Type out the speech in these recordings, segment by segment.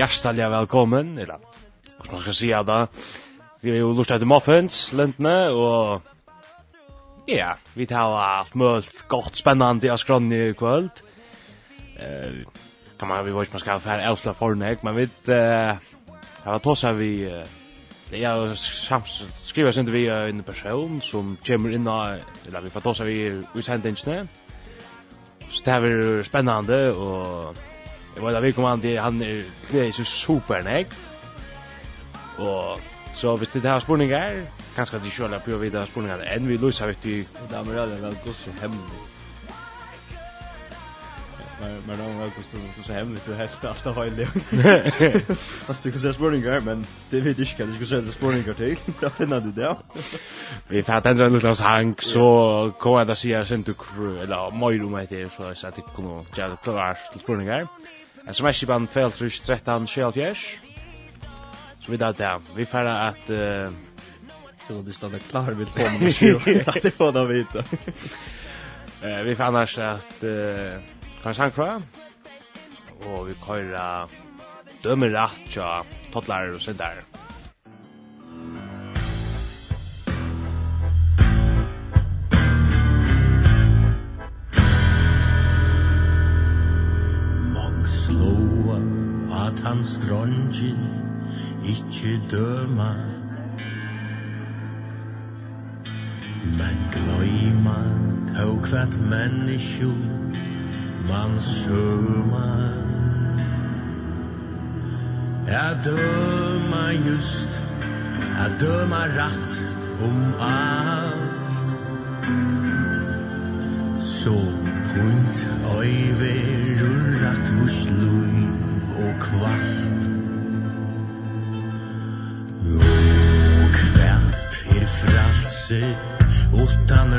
hjertelig velkommen, eller hva man skal si av det. Vi har jo lurt etter Muffins, Lentene, og Ja, vi tar alt mulig godt spennende av skronni i kvöld. Uh, kan man, vi vet ikke man skal være fære for fornek, men vi uh, har tåsa vi uh, ja, skriva sindi vi en person som kommer inn og... eller vi får tåsa vi i sendingsne. Så det er spennende, og jeg vet at vi kommer an til han er klei så supernek. Og så hvis det er spurningar, kanskje at de kjøler på å vite spurningene enn vi løser vet du. Det er mer vel gått så hemmelig. Men det var gått så hemmelig du, helt alt av høylig. Altså, du kan se spurningar, men det vet ikke hva du skal se spurningar til. Da finner du det, Vi får endre en liten sang, så kom jeg da sier jeg sendte kru, eller møyru meg etter, så jeg satt ikke kunne gjøre klar til spurningar. SMS i band 12, 13, 24. Så vi da det. Vi får at skulle du stanna klar vid två minuter att det får de vita. Eh vi får annars att eh kanske han kvar. Och vi kör dömer rätt ja tottlar och så där. Slåa at han drongin ikkje døma Men gløyma tog kvart människor Man søma Jag døma just Jag døma rätt om alt Så grunt verur rullat hos lui og kvart. Og kvart er fralse Utan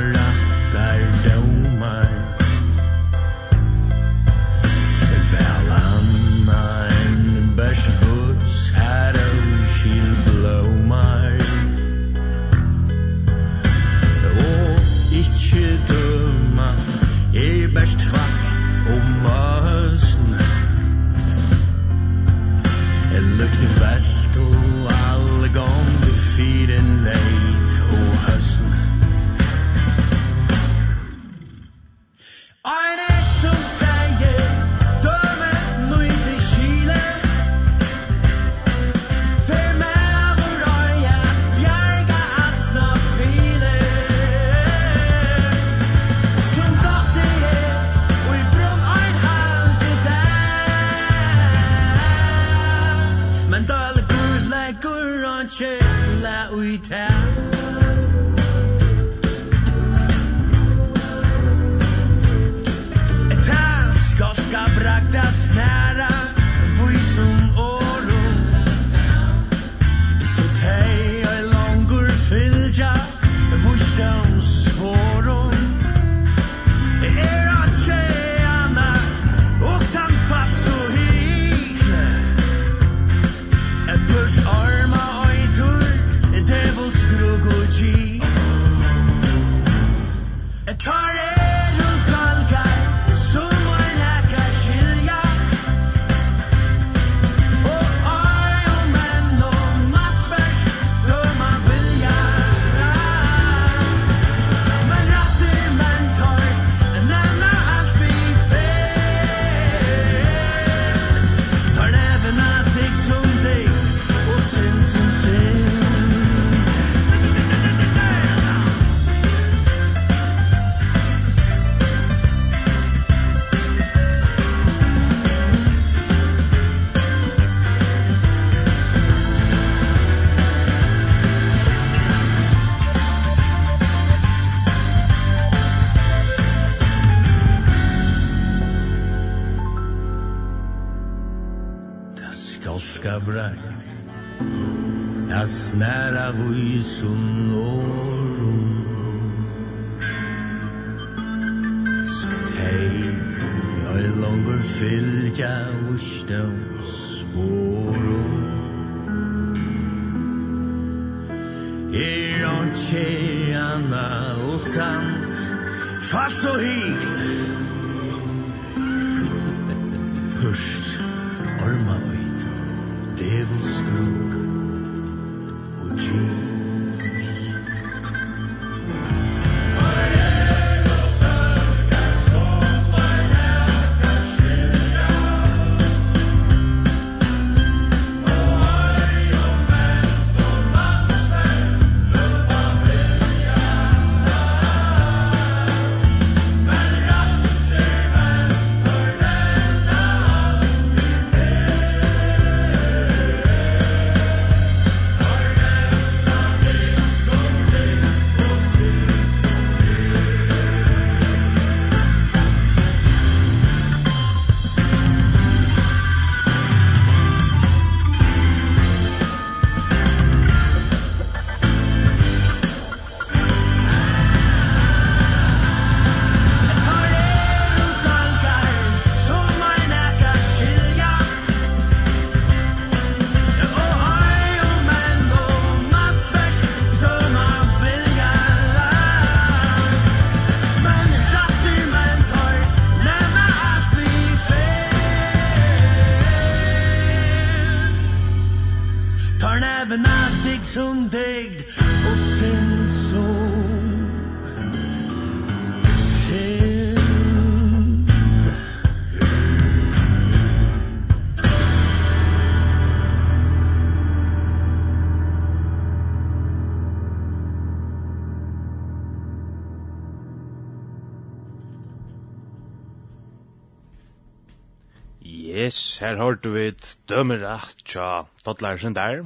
Yes, her hørte vi et dømeratt tja Dottlarsen der.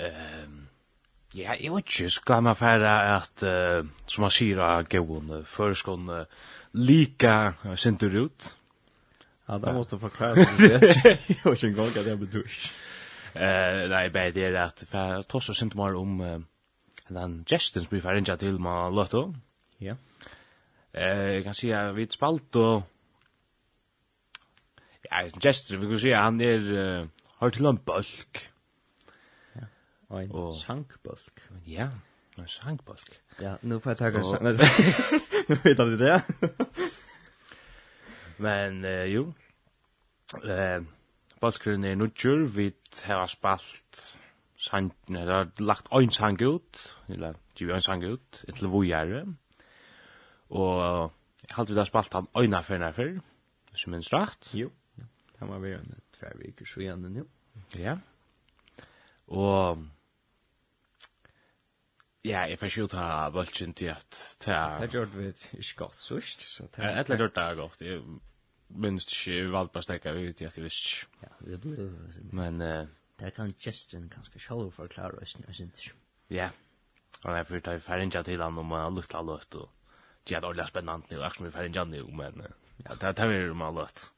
Um, ja, jeg vet ikke, skal man fære at, uh, som man sier av gøvene, før skal uh, lika sinter ut. Ja, det måtte du forklare det. Jeg vet ikke engang at jeg betyr. Uh, nei, bare det er at jeg tar så sint mer om uh, den gesten som vi fære til med Lotto. Ja. Eh, jeg kan si at vi spalt og gestur, vi kan säga han är uh, har till en bulk. Ja. Och en och, sjankbulk. Ja, en sjankbulk. Ja, nu får jag ta en sjank. Nu vet jag det. Men uh, jo. Eh uh, Baskrun er nudjur, vi har spalt sang, eller lagt ein sang ut, eller givet ein sang ut, etter vujere, og jeg halte vi da spalt han øyna fyrir nærfyr, hvis du minns rakt. Jo. Det må være en tvær viker så igjen nå. Ja. Og Ja, jeg får ikke skjuta bølgen til at det er... Det gjør vi ikke godt sørst, så det er... Etter gjør det er godt, jeg minns ikke, vi valgte bare stekka ut i at jeg visst. Ja, det ble... Men... Det kan gesten kanskje sjål forklare oss, jeg synes ikke. Ja, og jeg får ta i til han om å lukta løtt, og det er ordentlig spennende, og akkurat vi ta i ferrinja til han men... Ja, det er det vi er om å lukta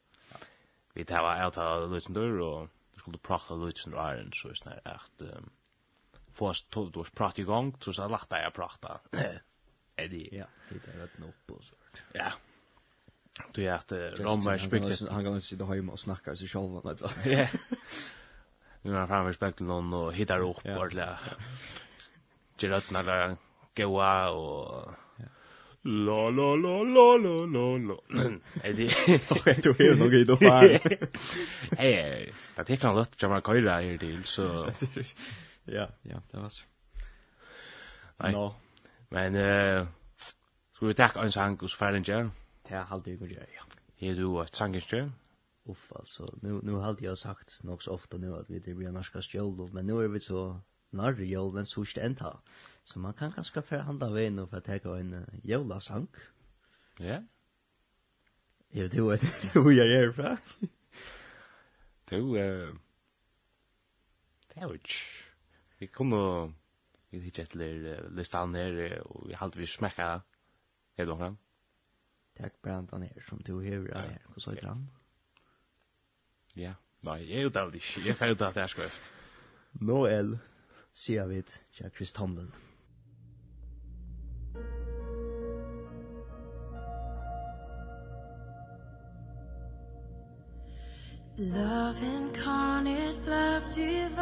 vi tar var alt av lutsen dörr och det skulle prata lutsen och iron så snär att um, få oss tog då prata i gang så så lagt jeg prata. er det ja, det är rätt nopp och så. Ja. Du är att Romar speklar han går sitta hemma och snacka sig själv vad det. Ja. Nu har han respekt någon och hittar upp vart där. Gerard när goa och La la la la la la la. Är det jag tror det nog då här. Hej. det är kan lätt jamar köra här till så. Ja, ja, det var så. Nej. No. Men eh ska vi tacka ens Hank och Sverige. Det har alltid gjort ja. Är du ett sangenströ? Uff alltså, nu nu hade jag sagt nog så ofta nu att vi det blir norska stjäl men nu är vi så narr jollen så ständ här. Så man kan kanskje føre handa veien for å teka en uh, jølasang. Ja. Jeg vet jo hvor jeg er fra. Du, eh... Det er jo ikke... Vi kom nå... Vi hittet etter listan her, og vi halte vi smekka. Er du omkring? Takk brandan her, som du hever av her. Hva så heter han? Ja, nei, jeg er jo det aldri ikke. Jeg er ferdig at det er skrøft. Noel, sier vi til Chris Tomlin. Love incarnate, love divine.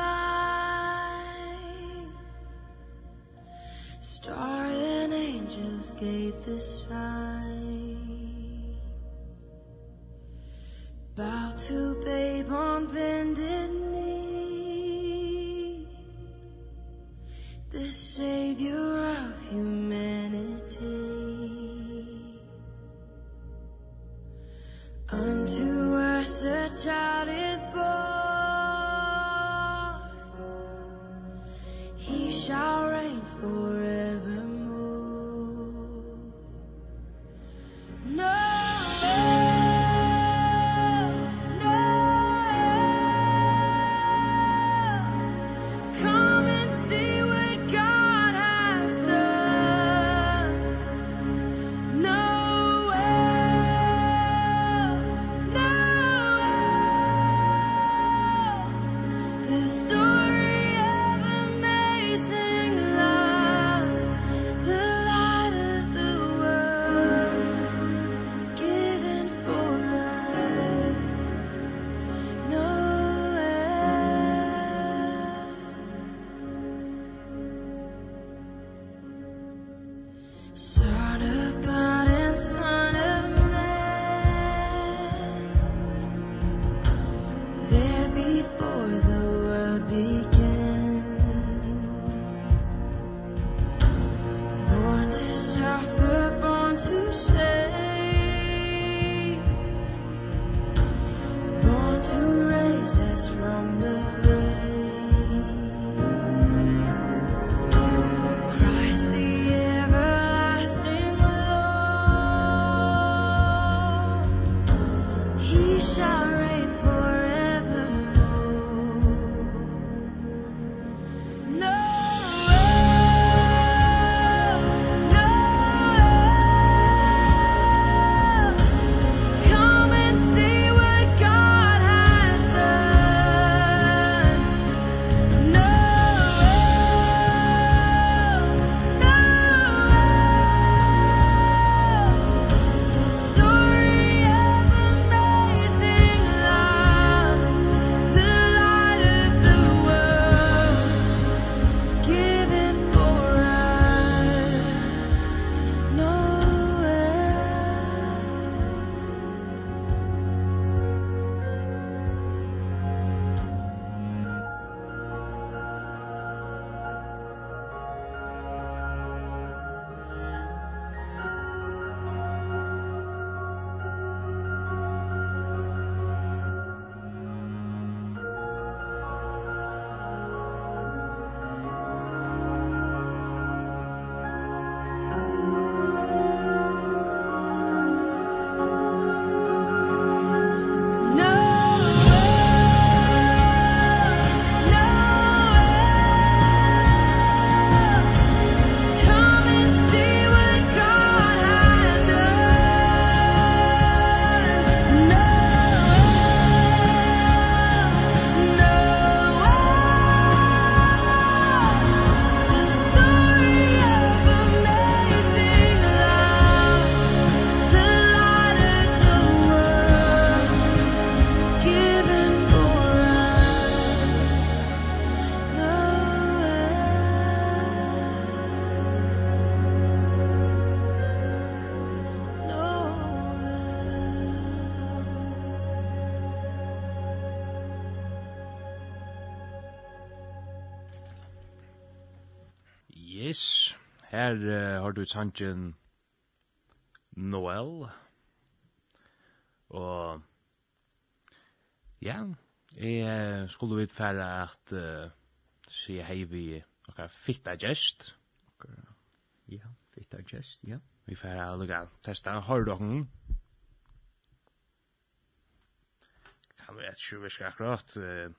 Star and angels gave the sign. Bow to babe on bended knee. The savior of humanity. her uh, har du sangen Noel. Og ja, jeg skulle vidt fære at uh, si hei vi okkar fitta gest. Ja, fitta gest, ja. Vi fære å lukka testa, har du okken? Kan vi et sjuvisk akkurat. Uh,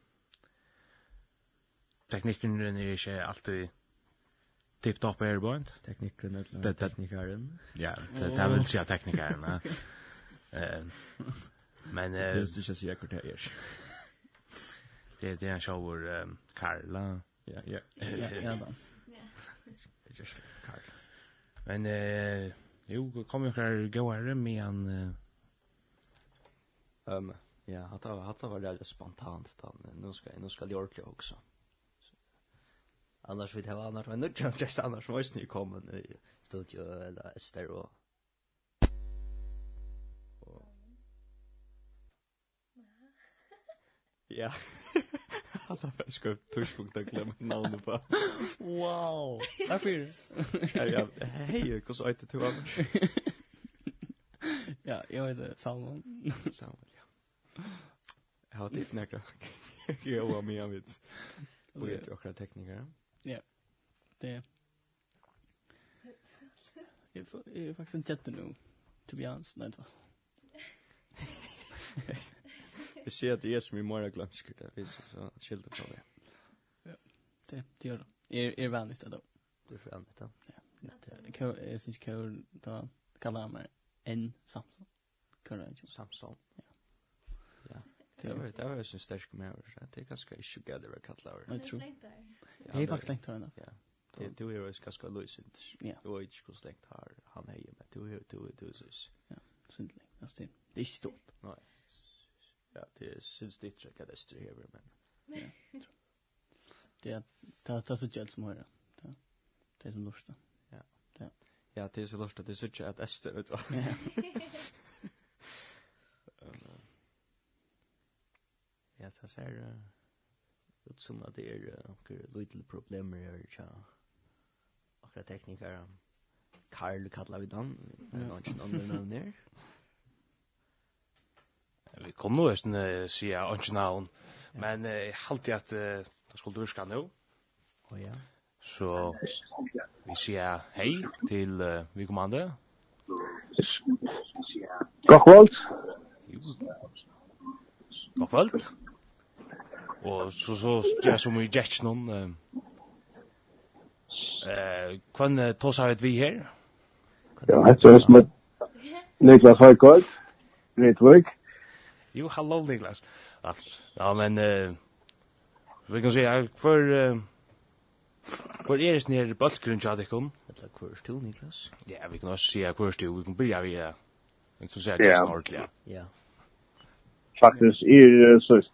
teknikken er ikke alltid tip top airborne. Teknikeren. eller teknikeren. ja det är väl så teknikern eh men det är inte så jag det är det det är show shower Karla ja ja. Ja ja Karl men eh jo kom jag gå här med en ehm ja hata hata var det spontant då nu ska nu ska det ordentligt också Annars vill jag ha annars var nudge just annars var ni kommer i studio eller stereo. Ja. Alla för ska tuschpunkt att glömma namnet på. Wow. Tack för Ja, ja. Hej, hur så heter du annars? Ja, jag heter Salmon. Salman, ja. Jag har ditt näkra. Jag har med mig. Jag Och jag akkurat tekniker. Ja. Det Jag är faktiskt en jätte nu. To be honest, nej då. Jag ser att det är som i morgon glömskar det Vi så skilda på det. Ja, det, det gör det. Är, är vanligt då? Det är vanligt då. Ja. är syns inte kul då kallar jag mig en Samson. Courage. Samson. Ja. Ja. Det var det var sin stark med. Det är ganska inte gather kallar. Jag tror. Det Det är faktiskt längt här. Ja. Det du är ju ganska lösent. Ja. Du är ju ganska slängt här. Han är ju men du är du är du så. Ja, syndligt. Alltså det. Det är stort. Nej. Ja, det är syns det inte kan det stå här men. Ja. Det är det det så gäll som hör. Ja. Det är som lustar. Ja. Ja. Ja, det är så lustar. Det är så inte att äster vet du. Ja. Ja, det ser ut som at det er onker lydel problemer her, tja, akkurat teknikere, Karl kallar vi den, det er ikke noen navn her. Vi kom nå, jeg sier ikke navn, men jeg halte at det skulle virka nå. Å ja. Så vi sier hei til uh, vi kommande. God kvöld. God kvöld. Og så så gjør som i Jetson eh kvann uh, tosa vet vi her. Ja, hetta er sum Niklas Høygaard. Network. Jo, hallo Niklas. Ja, men eh vi kan se for Hvor er det nere bølgrunn til Adikon? Eller hvor er du, Niklas? Ja, vi kan også si hvor er det Vi kan begynne vi, men så sier jeg ikke snart, ja. Ja. Faktisk, er så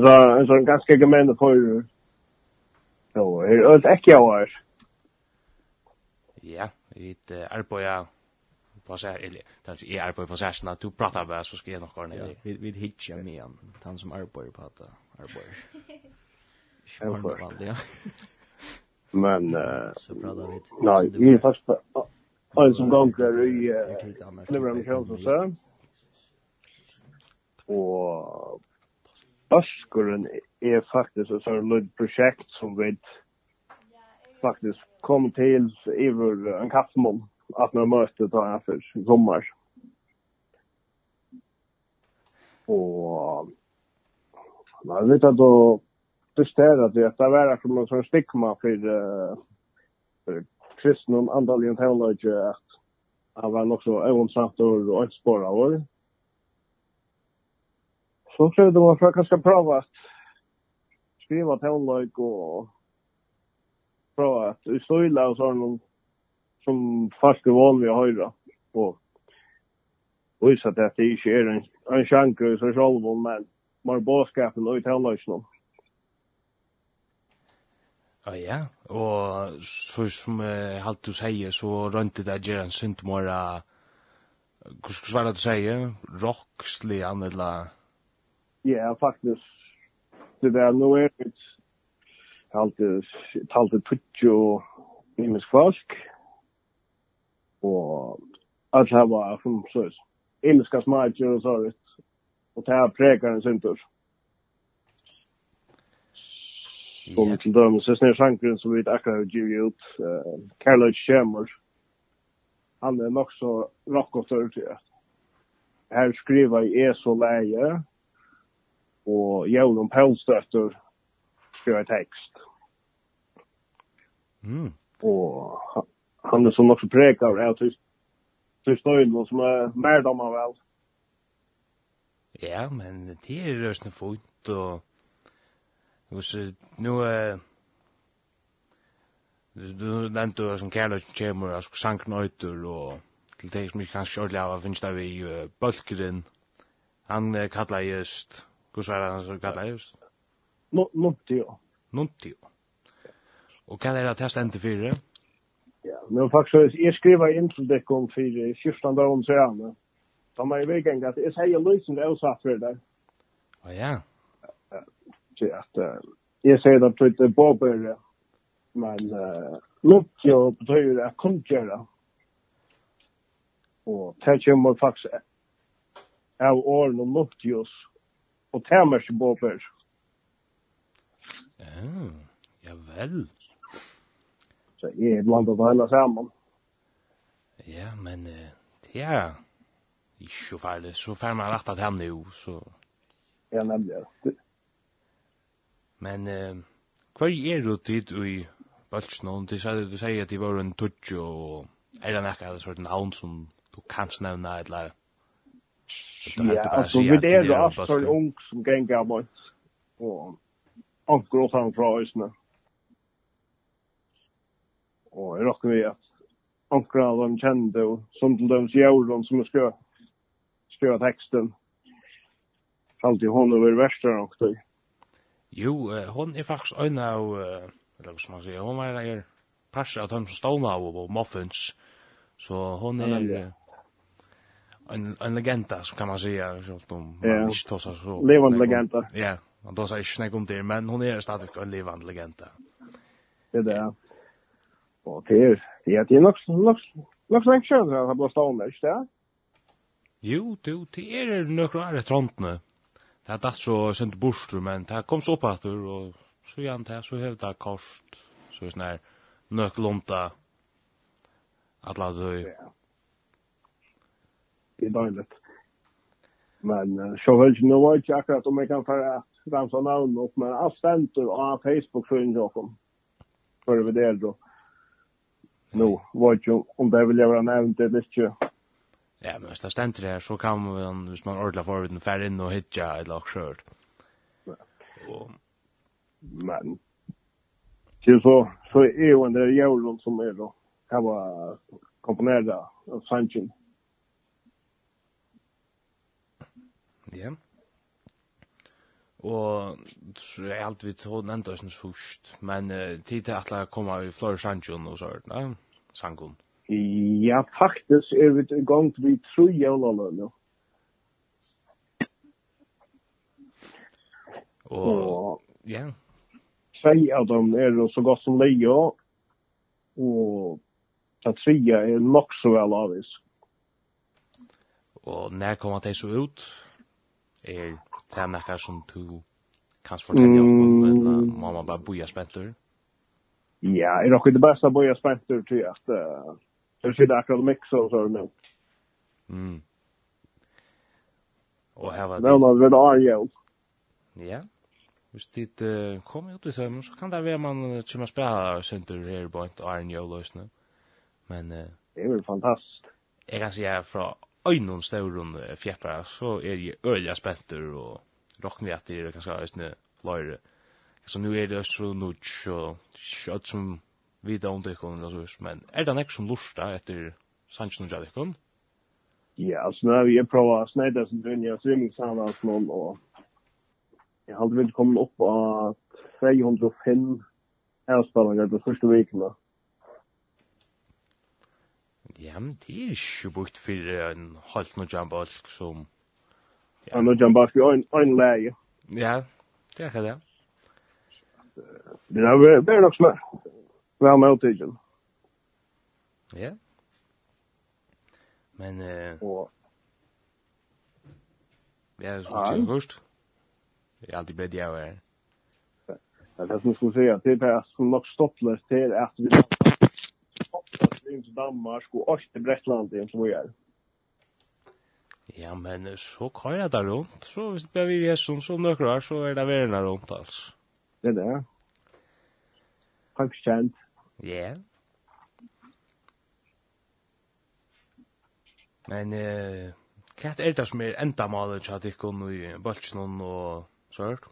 så en sån ganska gemen för så är det ett år. Ja, det är på på så här eller tant är är på på så här du pratar bara så ska jag nog gå det. Vi vi hitcha med han han som är på på att är på. Ja. Men så pratar vi. Nej, vi är fast Alltså som gång där i Liverpool så. Och Øskeren er faktisk et sånt projekt som vi faktisk kom til i en kaffemål at man møtte tar jeg for sommer. Og man vet at da det at det var som en sånn stigma for, for kristne og andalige teologi at han var nok så øvnsamt og ønspåret over. Så tror jag man försöka ska prova att skriva tonlöjk och prova att utstöjla och sådana som fast är van vid att höra på. Och visa att det inte är en, en sjanker i sig själv men man har bådskapen och i tonlöjkna. Ja, ja. Og så som uh, halt du sier, så rønte det gjør en synt mora... Hvordan var det du sier? Rockslig, eller, Ja, faktisk. Det där nu är det allt allt det tutjo i mis frosk. Och att ha var från så. Emiska smartjer och så vet. Och ta präkar en syntur. Som till dem så snär sjankren som vi akkurat har givit ut. Carlo Schemmer. Han är nog så rockotör till att här skriva i ESO-läge och Jolan Pålstötter skriva tekst. Mm. Og han er som också prekar av til tyst nöjd som er mer dammar vel. Ja, men det er rösten fot og hos, så nu eh du nevnte jo som kärlek kommer och sanknöjter og til det som ikke kanskje skjøle av å finne det vi bølgeren. Han uh, kallar just Hur är han så kallar just? Nuntio. Nuntio. hva er det att testa inte? Ja, men faktisk, jeg skriver in till det kom fyra, 14 dagar om sen. De har ju vägen at jeg sier lösen er også for det. Ja, ja. Det att jeg sier att det är bobber men Nuntio betyder att kundgöra. Og det kommer faktisk av åren om Nuntios. Mm og tæmer seg på før. Ja, ja vel. Så jeg er blant å ta sammen. Ja, men uh, det er ikke så farlig. Så får man rett at han jo, så... Ja, nemlig. Men uh, hva er du tid i Bøltsnån? Du sier, du sier at det var en tutsjo, og er det nekka det sort navn som du kan nevna, eller... Ja, alltså vi det är alltså för ung som gänga bort. Och anker oss han fra Øysene. Og jeg råkker vi at anker av dem kjente, og som til dem jævlen som skjø, skjø teksten, alltid hon over verste nok til. Jo, uh, hon er faktisk øyne av, uh, eller hva man sier, hon er parser av dem som stående av og muffins, så hon er, en en legenda så kan man säga så att de man inte tossa så levande legenda. Ja, och då så är snack om det men hon är stadigt en levande legenda. Det där. Och det är det är nog nog nog så snack så att det blir stående, ja. Jo, du, det er några år trontne. Det har datt så sent bort, men det kom så opp etter, og så igjen det, så hev det kost, så er sånn her, nøk lunta, atla du, det är dåligt. Men uh, så vet jag nu var jag akkurat om jag kan föra ramsa namn upp, men allt ständer av Facebook för en Jakob. För det där då. Nu var ju om det vill jag vara nämnt det visst ju. Ja, men hvis det ständer här så kan man, hvis man ordlar får den färd in och hitja ett lag skört. Och... Men... till så, så är ju den där jävlen som är då. Det var komponerad av Sanchin. Mm Ja. Og så er alt vi tog enda oss først, men uh, tid til at jeg kommer i Flore Sanchon og så, ne? Sanchon. Ja, faktisk er vi i gang til vi tror jævla nå. Og, ja. Tvei av dem er så godt som leia, og ta tria er nok så vel avis. Og når kommer de så ut? Ja er det noe som du kan fortelle om, eller må man bare boja spentur? Ja, er nok det beste bästa boja spentur til at uh, det er akkurat mixa og så er det nevnt. Mm. Og her var det... Nevna ved Arjel. Ja. Hvis dit uh, kommer ut i sømmen, så kan det være man kommer spela sønter her på et Arjel-løsene. Men... Uh, det er jo fantastisk. Jeg kan si her fra øynun staurun fjeppara, så er jeg øyla spenter og rockn vi at det er kanskje æsne løyre. Så nu er det Østro Nudge og kjøtt som vida om dykkun, men er det nek som lursta etter Sanchen og Jadikon? Ja, altså nå har vi prøvd å sneide som du inn i svimmingshandelsmål, og jeg hadde vel kommet opp av 305 avspillinger de første vikene. Ja, men det er ikke brukt for en halvt noe jambalsk som... Ja, noe jambalsk er en leie. Ja, det er ikke det. Det er bare nok smør. Vel med åtidgen. Ja. Men... Uh, Ja, det skulle jag først. Det er alltid bättre jag är. Det är som skulle säga, det er som nok stopplöst til at vi in til Danmark og også til Bretland igjen som vi er. Ja, men så kan jeg det rundt. Så hvis det blir vi Jesu som nøkker her, så er det verden her rundt, altså. Det er det. Kanskje kjent. Ja. Men eh hva er det som er enda malet til at ikke noe i bølsen og sørt?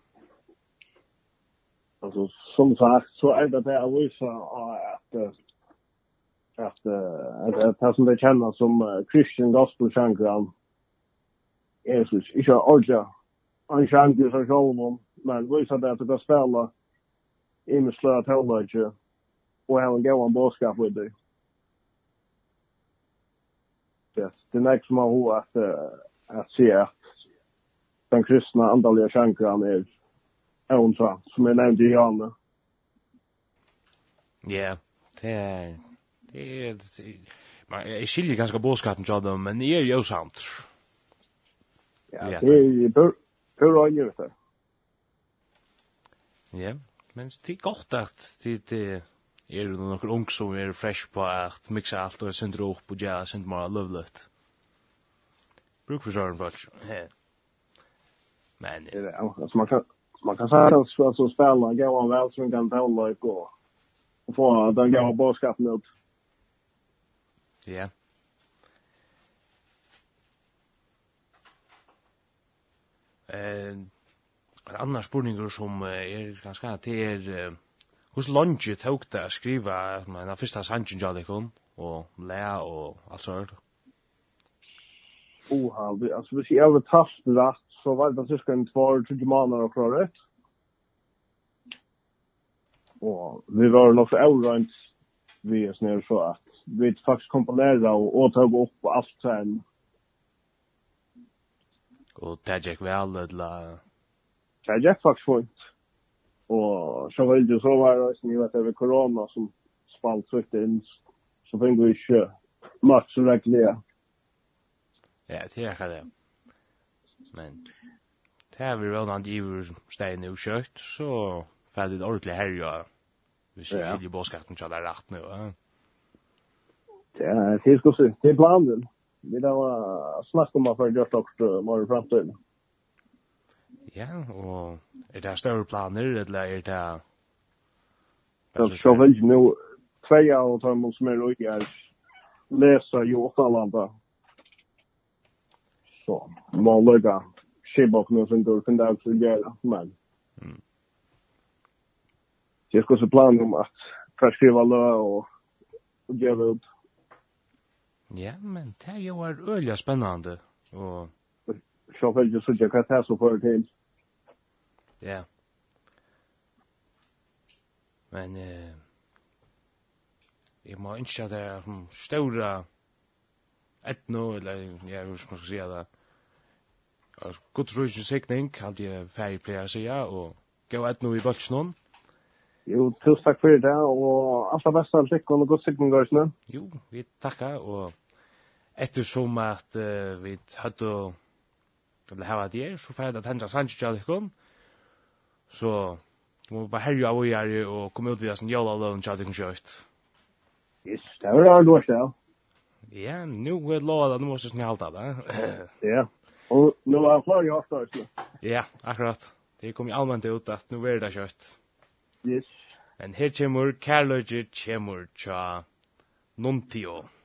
Altså, som sagt, så er det det jeg viser at at at at att som det kjenner som Christian gospel shangram är så inte orja an shangu så jolom men vi sa det att det spela i med slöa teologi och hur han går en boskap med det. Yes, det märks man hur att att se att den kristna andaliga shankran är är som är nämnd i Janne Ja, det er Det er, man, jeg skiljer ganske bådskapen til dem, men det er jo sant. Ja, det er jo pur øyne, vet. Ja, men det er godt at det er jo noen ung som er fresh på at mixa alt og sender opp og gjøre synder mer løvlet. Bruk for søren, folk. Men, ja. Man kan, man kan säga att så så spela gåan spelarna går en välsvingande hållöjk och få den goda boskapen upp. Ja. Eh, en annan spurningur som er ganske at det er hos lunge tok det å skriva den første sangen jadikon og læ og alt sånt. Oha, altså hvis jeg hadde tast rett, så var det cirka en tvar, tredje måneder og klar rett. Og vi var nok så overrønt vi er snir så at vi faktiskt komponera och återgå upp på allt sen. Og det gikk vel, eller? Det gick faktiskt fint. Och så var det så var det sen ju att det var corona som spalt tryckte in så fick vi ju match så verkligen. Ja, det är det. Men det er vi väl någon giver stein og kjøtt, så fikk det ordentlig herja, hvis Vi ja. skiljer boskatten så det rett nu. Ja. Ja, det ska se. Det är planen. Vi där var snack om att göra också mer framtiden. Ja, og er det større planer eller er det Det ska väl nu två år tar man som är lika läsa i Åtalanda. Så, man lägger skibok nu som går från där till gärna, men. Mm. Jag ska så plan om att förskriva lö och, och göra upp Ja, men det er jo er øyla spennende. Og... Så vel jo sånn hva det er så for til. Ja. Men eh, jeg må ikke at det er som større etno, eller ja, hva skal man si det. Og Godt røysen sikning, hadde jeg ferdig pleier å si, og gå etno i bøltsnån. Jo, tusen takk for det, og alle beste lykke og godt sikning, Garsne. Jo, vi takker, og eftersom at uh, vi hadde eller hava det er, så fyrir at hendra sannsyn av dikkom, så må vi bare herja av og gjerne og komme ut via sin jala løn til dikkom kjøyt. Yes, det var det var det Ja, nu er lov at nu måste ni halta det. Ja, og nu er han klar i avstart. Ja, akkurat. Det kom jo allmänt ut at nu er det kjøyt. Yes. En her kjemur, kjærløyger kjemur tja Nuntio. Nuntio.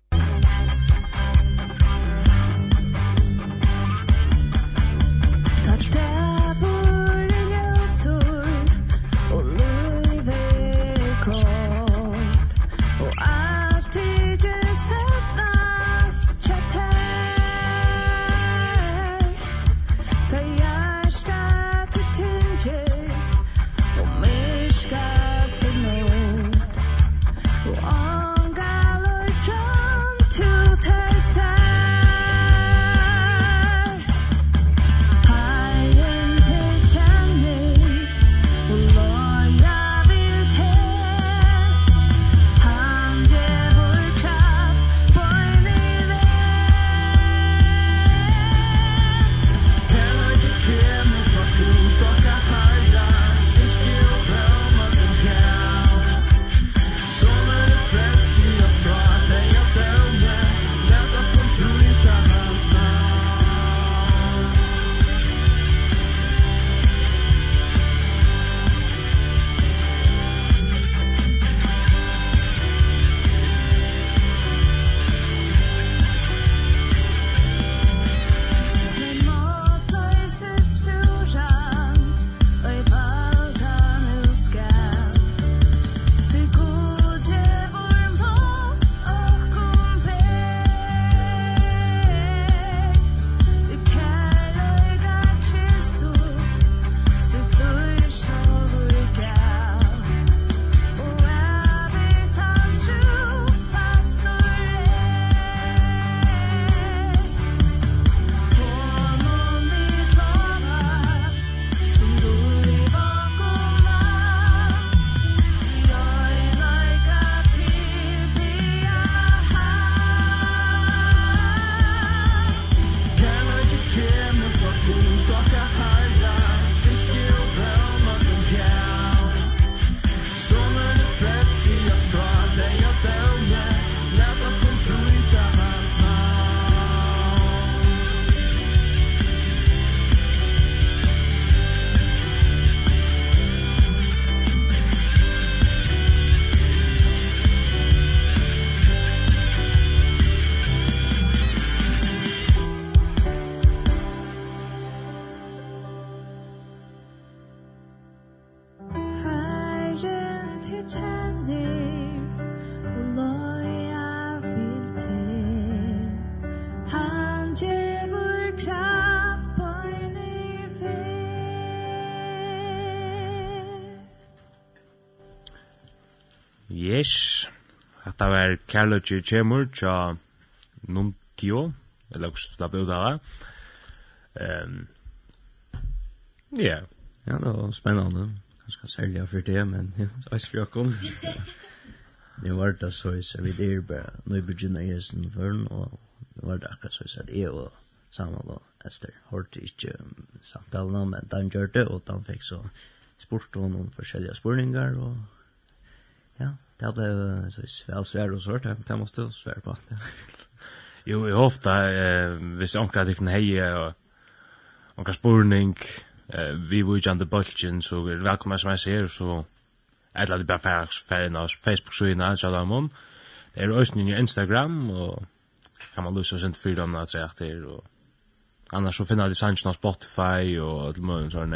Ish. Hatta var Karlochi Chemur cha Nuntio, eller också slapp ut där. Ehm. Ja. Ja, det var spännande. Kanske sälja för det, men ja, så är kom. Det var det så är så vi er bare nu begynner jeg sin førn, og det var det akkurat så så att jag och samma då Esther hörte inte samtalen men de gjør det, og de fikk så spurt om noen forskjellige spurningar og Ja, det ble så vel svær og svart, det måste du svær på. Jo, jeg håper eh, hvis jeg omkring ikke heie og omkring spurning, eh, vi vil ikke andre bølgen, så velkommen som jeg ser, så eller at det bare færre færre av Facebook-synet, så da må det er også nye Instagram, og kan man lyse og sende fyra om det at og annars så finner jeg det sannsyn av Spotify og til mulig sånn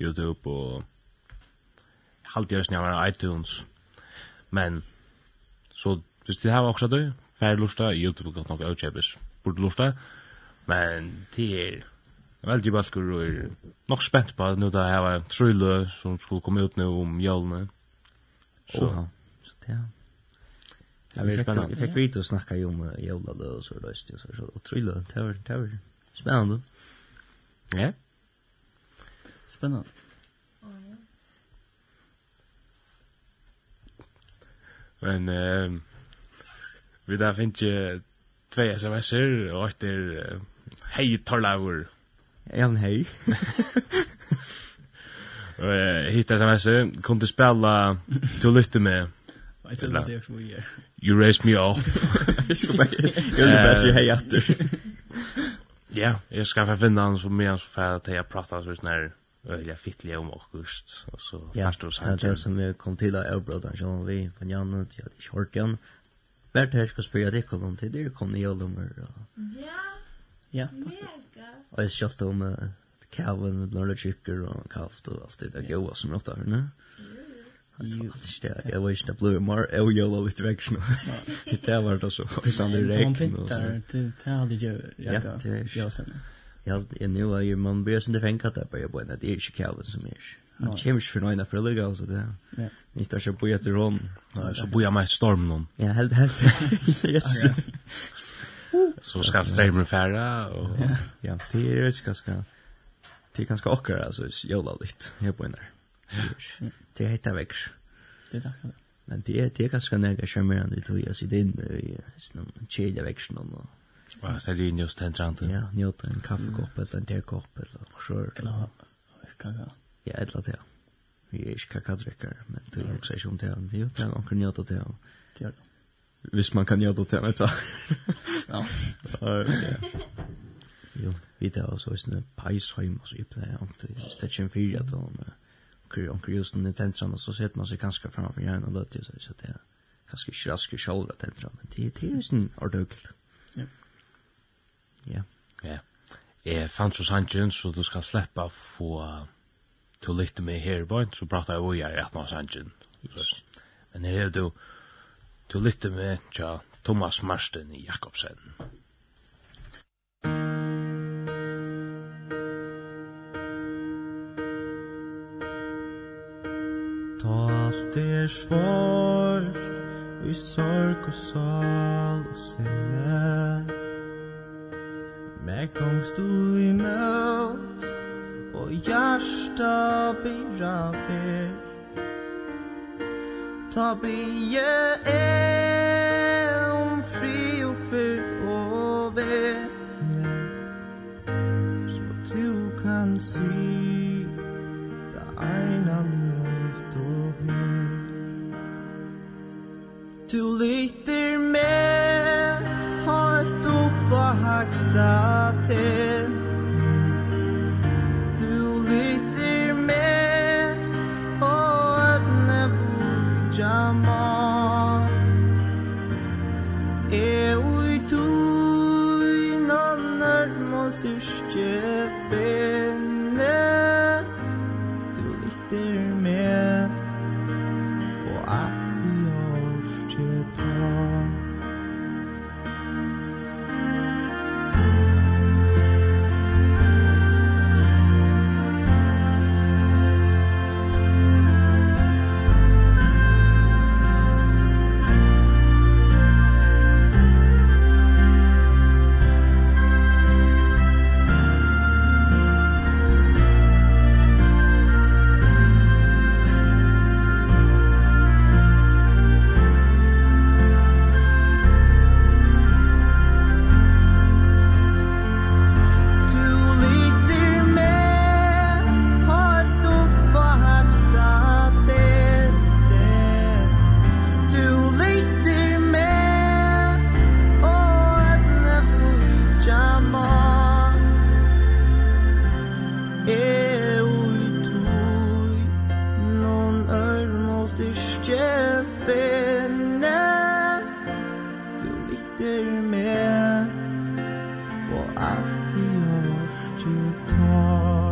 YouTube og halvt jag snävar iTunes. Men så hvis det har också då färd lusta YouTube kan nog outchebes. Borde lusta. Men det är väldigt bra og er nok spent på at nu där jag var trulle som skulle komme ut nu om jölne. Så så det Ja, vi fikk, vi fick vita och snacka ju om jävla og så då så så og trulle, det var det var spennende. Ja. Spennende. Men eh vi där finns ju två SMSer och ett är hej Torlaur. En hej. Hitta SMSer kom du spela du lyfte med. Jag tror det är för mig. You raised me up. You're the best you hey after. Ja, jag ska få finna han som mer så för att jag pratar så snär öliga fittliga om august og så ja, förstår og här. Ja, det som vi kom til av avbråda en om vi från Janne till jag kört igjen. Vart her skal spela det kom til, det kom nye alla og... Ja. Ja. Mega. Og jeg kört om Calvin Blurred Chicker og kallt og alt det der goa som något där, ne? Jag vet inte, jag blir mer ojolo i direction. Det var det så. Det var det regn. Det hade ju jag. Ja, det är Jag har en nu är ju man börjar inte tänka där på på det är ju Calvin som är. Han kommer för några för liga så det. Ja. Inte så på ett rum. Så på jag med storm någon. Ja, helt helt. Yes. Så ska strömmen färra och ja, det är ju ganska det är ganska ocker alltså jävla likt här på där. Det är helt väck. Det där. Men det är det är ganska nära charmerande tror jag så det är ju sån kedja växeln och Bara så det är just den tranten. Ja, njuta en kaffekopp eller en tekopp eller skör. Eller ska jag. Ja, eller det. Vi är inte kakadrickare, men det är också inte om det. Det är ju det man kan njuta det. Det Visst man kan njuta det, vet du. Ja. Jo, vi tar oss också en pajsheim och så yppnar jag inte. Stetchen 4 att de kör omkring just den tentran så sätter man sig ganska framför hjärnan och låter så så det är ganska raskare själva tentran. Men det är ju en ordentligt. Ja. Ja. Jeg fant så sannsyn, så du skal slippe få til å lytte med her i bøyen, så prater jeg også i at noen sannsyn. Men her er du til å lytte med tja Thomas Marsten i Jakobsen. Ta alt er svårt, i sorg og sal og sinne, Mer komst du i møt Og hjärsta bira ber. Ta bie e om fri og fyr og vene Så du kan si Da eina luft og hyr Du lit etter meg Og alt i års til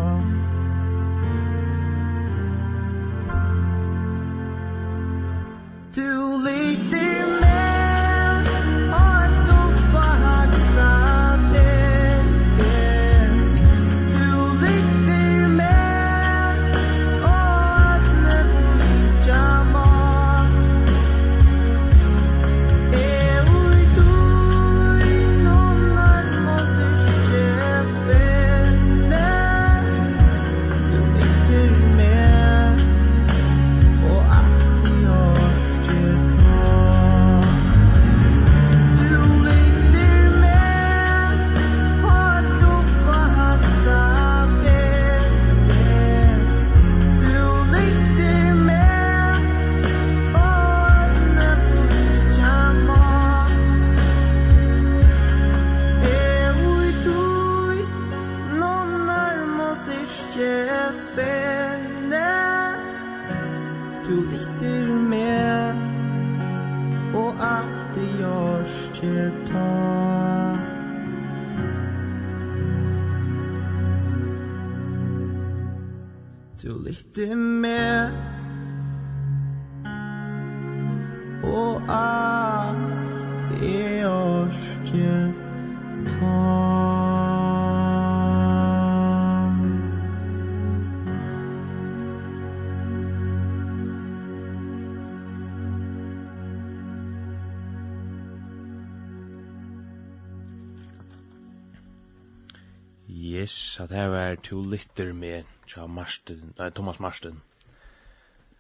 at her var to litter med tja Marsten, nei, Thomas Marsten.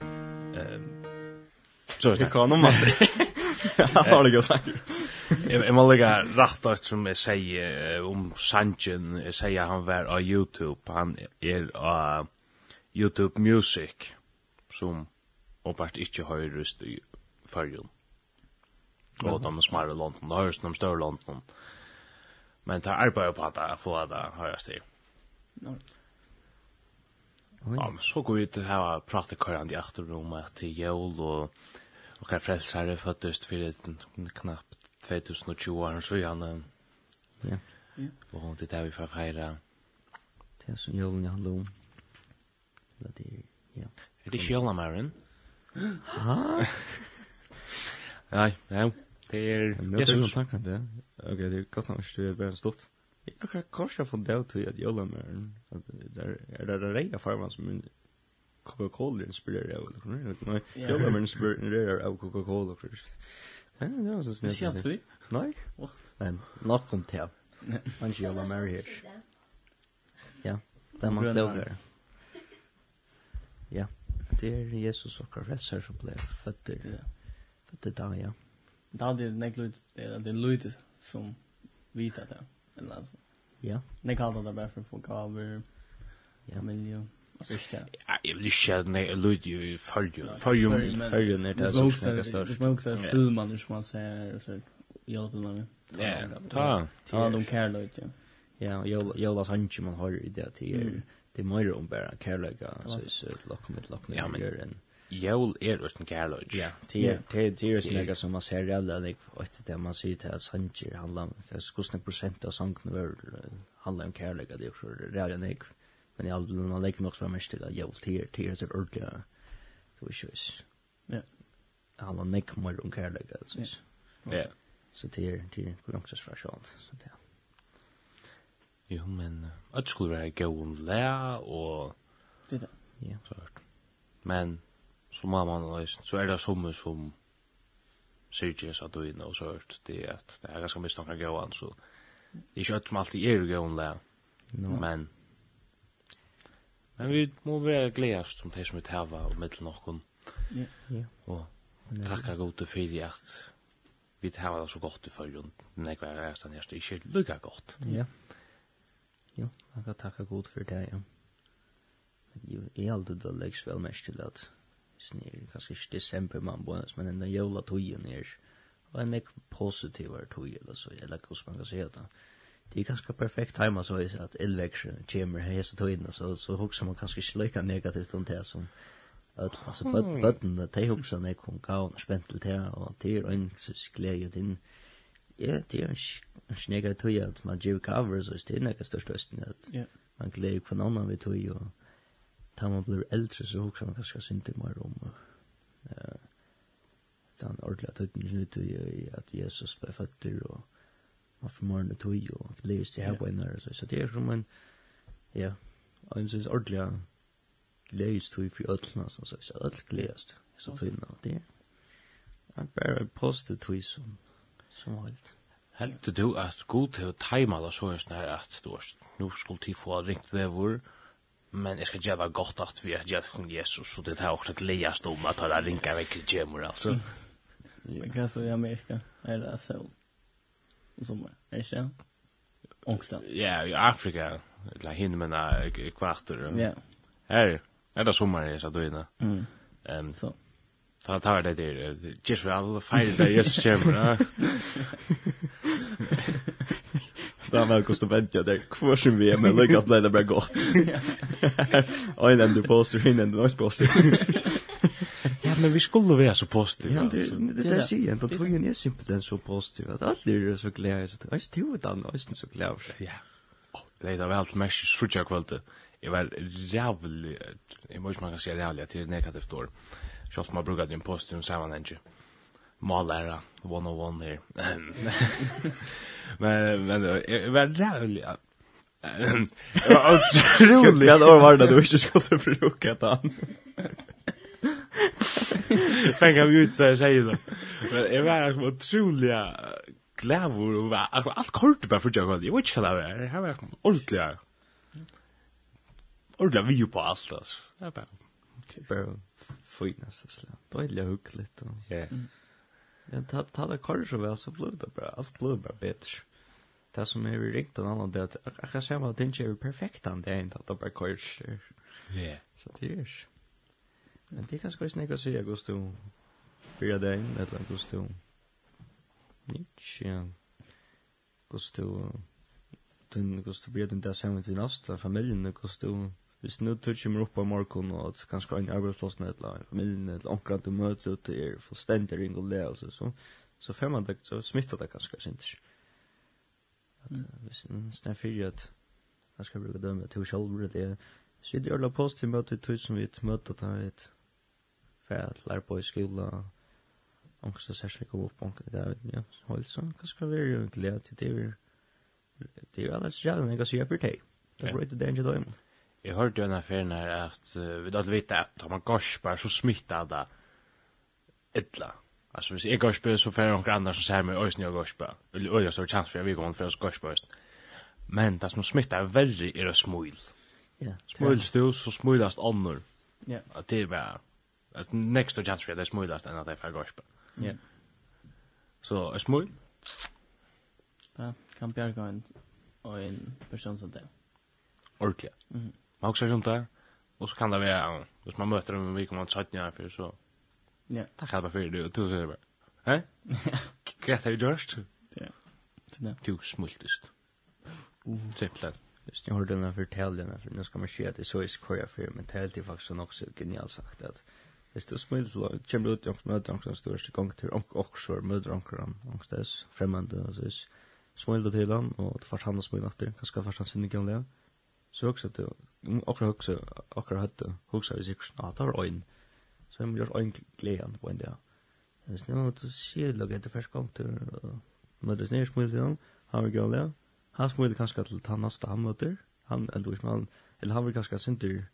Um, Så det kan om att. Har det gått sagt. Jeg må lägga rett ut som jag säger om Sanchen, jeg säger han var på Youtube, han är på Youtube Music som opast inte høyrest i förrjun. Och de smarre London, de hörs de större London. Men det är på at att får det höras. Norr. Ja, men så går vi til å prate køren i akterrommet til jævl og og hva frelsere fødtest for knappt 2020 år så gjerne. Ja. Og det er vi får å feire. Det er som jævlen jeg handler om. Det er, ja. Er det ikke jævlen, Maren? Hæ? Nei, ja. Det er... Jeg synes... Ok, det er godt nok ikke det er bare stort. Jeg har ikke jeg fått det til at jølamøren, er det den reia farman som min Coca-Cola inspirerer av, eller hva? Jølamøren inspirerer av Coca-Cola først. Ja, det var så snitt. Ikke at vi? Nei, men nok om det. Han ikke jølamøren her. Ja, det er man klokere. Ja, det er Jesus og Karfesser som ble født i da, ja. Det er aldri nek lyd, det er lyd som vita det eller alltså. Ja. Det kallar det bara för folk över ja. familj och så där. Ja, jag jeg inte jo i ju följer följer följer när det är så mycket störst. Det också filmer som man ser och så jag vet inte. Ja. Ja, ja, de kan Lloyd. Ja, jag jag las han man har det till det er mer om bara kan lägga så så locka med locka med än jól er utan kärlek. Ja, det det det är snakka som man ser alla lik att det man ser til att sanger handlar om kostna procent av sången var handlar om kärlek det er också redan. Men i all man lik nog så mest att jól till till så ordliga. Det är schysst. Ja. Handlar nek mer om kärlek alltså. Ja. Så det är det är också så så det. Jo, men att skulle vara gå och det, och det. Ja, så. Men så må man leisen, så er det som som syrkjes at du inne og så hørt det at det er ganske mye snakker gøy så det er ikke at som alltid er gøy om det men men vi må være gledast om det som vi tæva og mittel nokkon ja, ja. og takka gode fyrir at vi tæva det så godt i fyrir nekva er resten her, det er ikke lukka godt ja. Jo, man kan takka god for det ja. Jeg er alltid da leggs vel mest til at snir, kanskje ikke desember man bonus, men den jævla tøyen er, og en ek positivare tøy, eller så, eller hos man kan si det. Det er ganske perfekt heima, så er at elveksjen kommer hese tøyene, så, så hokser man kanskje ikke løyka negativt om det som, at, altså, bøttene, de hokser nek, hun gav, hun spent til det, og det er en glede din, ja, det er en snega tøy, at man gjør cover, så det er nek størst østen, at man gleder hver annan vi tøy, og, da man blir eldre, så husker man kanskje synte mer om uh, den ordentlige tøytningen ut i at Jesus ble føtter, og man får morgen og tøy, og leves til her på en så så det er som en, ja, og en synes ordentlig gledes tøy for ødelen, så jeg sa, ødel gledes, så tøyene, og det er bare positiv tøy som, som holdt. Heldur du at god til å teima teimala så en sånn her at du har nu skulle til få ringt vevor, og men jeg skal gjøre godt at vi har gett kong Jesus så det här också glädjas då att ha ringa veck gemor altså. Men hva så i Amerika Er det så. Som er det ikke? Ångstan. Ja, i Afrika la hinne men kvarter. Ja. Her, er det sommar i Sadoina? Mm. Ehm så Ta ta det där. Just väl, fejda just kemra. Det var kost vänta där kvar som vi er men lykke at det bara godt. Oj den du poster, postar enn du nästa poster. Ja, men vi skulle være så positive. Ja, det det där ser jag på tvungen är simpelt den så positiv att alla är så glada så det är ju utan och så glada. Ja. Oh, er vel til mesjes frutja kvöldu. Jeg var rævlig, jeg må ikke man kan si rævlig, at det er negativt år. Sjálft man brukar din post i en sammanhengi malare one on one her. men men det var jävligt Otroligt att Orvar du inte skulle förbruka han. Fan kan vi ut så här tjejer Men jag var otroliga glävor och var alltså allt kort bara för jag hade. Jag vet inte vad det är. Det här var ordentliga. Ordentliga video på allt alltså. Det är bara. Det är bara fint alltså. Det är lite hyggligt. Ja. Ja, ta ta det kvar så väl så blir det bra. Allt blir bara bättre. Det som är riktigt en annan det att jag kan säga att det inte är perfekt än det är inte att det bara kvar. Ja. Så det är. Men det kan ska snäcka sig augusti. Fyra dagar eller augusti. Nietzsche. Augusti. Den augusti blir den där sen med din nästa familjen augusti hvis nu tør kommer opp på morgon og at kanskje en arbeidsplass ned eller familien eller omkring du møter ut er fullstendig ring og leelse så så får man det så smittar det kanskje sint at hvis en snær fyrir at jeg skal bruke dømme til selv det så det gjør det positivt møte ut som vi møter da et fært lær på i skola angst så særlig kom opp omkring det ja, så kanskje vi er glede til det det er alldeles jævlig jeg kan si jeg for deg det er bra til det enn Jeg hørte jo en affæren her at uh, vi hadde vite at om man gorspar så smittar det ytla. Altså hvis jeg gorspar så færre noen andre som ser meg øyne og gorspar. Eller øyne større chans for jeg vil komme for å gorspar. Men det som smittar verre er det smuil. Yeah, Smuilst du, så smuilast ånder. Ja. Yeah. Det er bare at next chance for det smuilast enn at det får færre. Ja. Så er smuil? Ja, kan bjerga en, en person som det. Ordentlig. Mhm. Mm man också runt där. Och så kan det vara hvis man möter dem vi kommer att sätta här för så ja. Tack alla för det du tusen över hä? Get it just ja det. Du smultist. Simpelt. Just jag hörde den här förtällningen för nu ska man se att det är så i skoja för men det är alltid faktiskt också genialt sagt att Hvis du smilt lov, kommer ut i ångs møter ångs den største gang til ångsår, møter ångs han, ångs des, fremmende, og så smilt til han, og det først han og smilt etter, kanskje først han sinne kan lea. Så også at okra hugsa, okra høtta, hugsa vi sikkert, ah, det var øyn, så har vi gjort øyn gledan på en dag. Men hvis nå, så sier det laget etter første gang til, møtes ned, smil til han, han vil gjøre det, han smil kanskje til han neste han møter, han, eller hvis man, eller han vil kanskje synder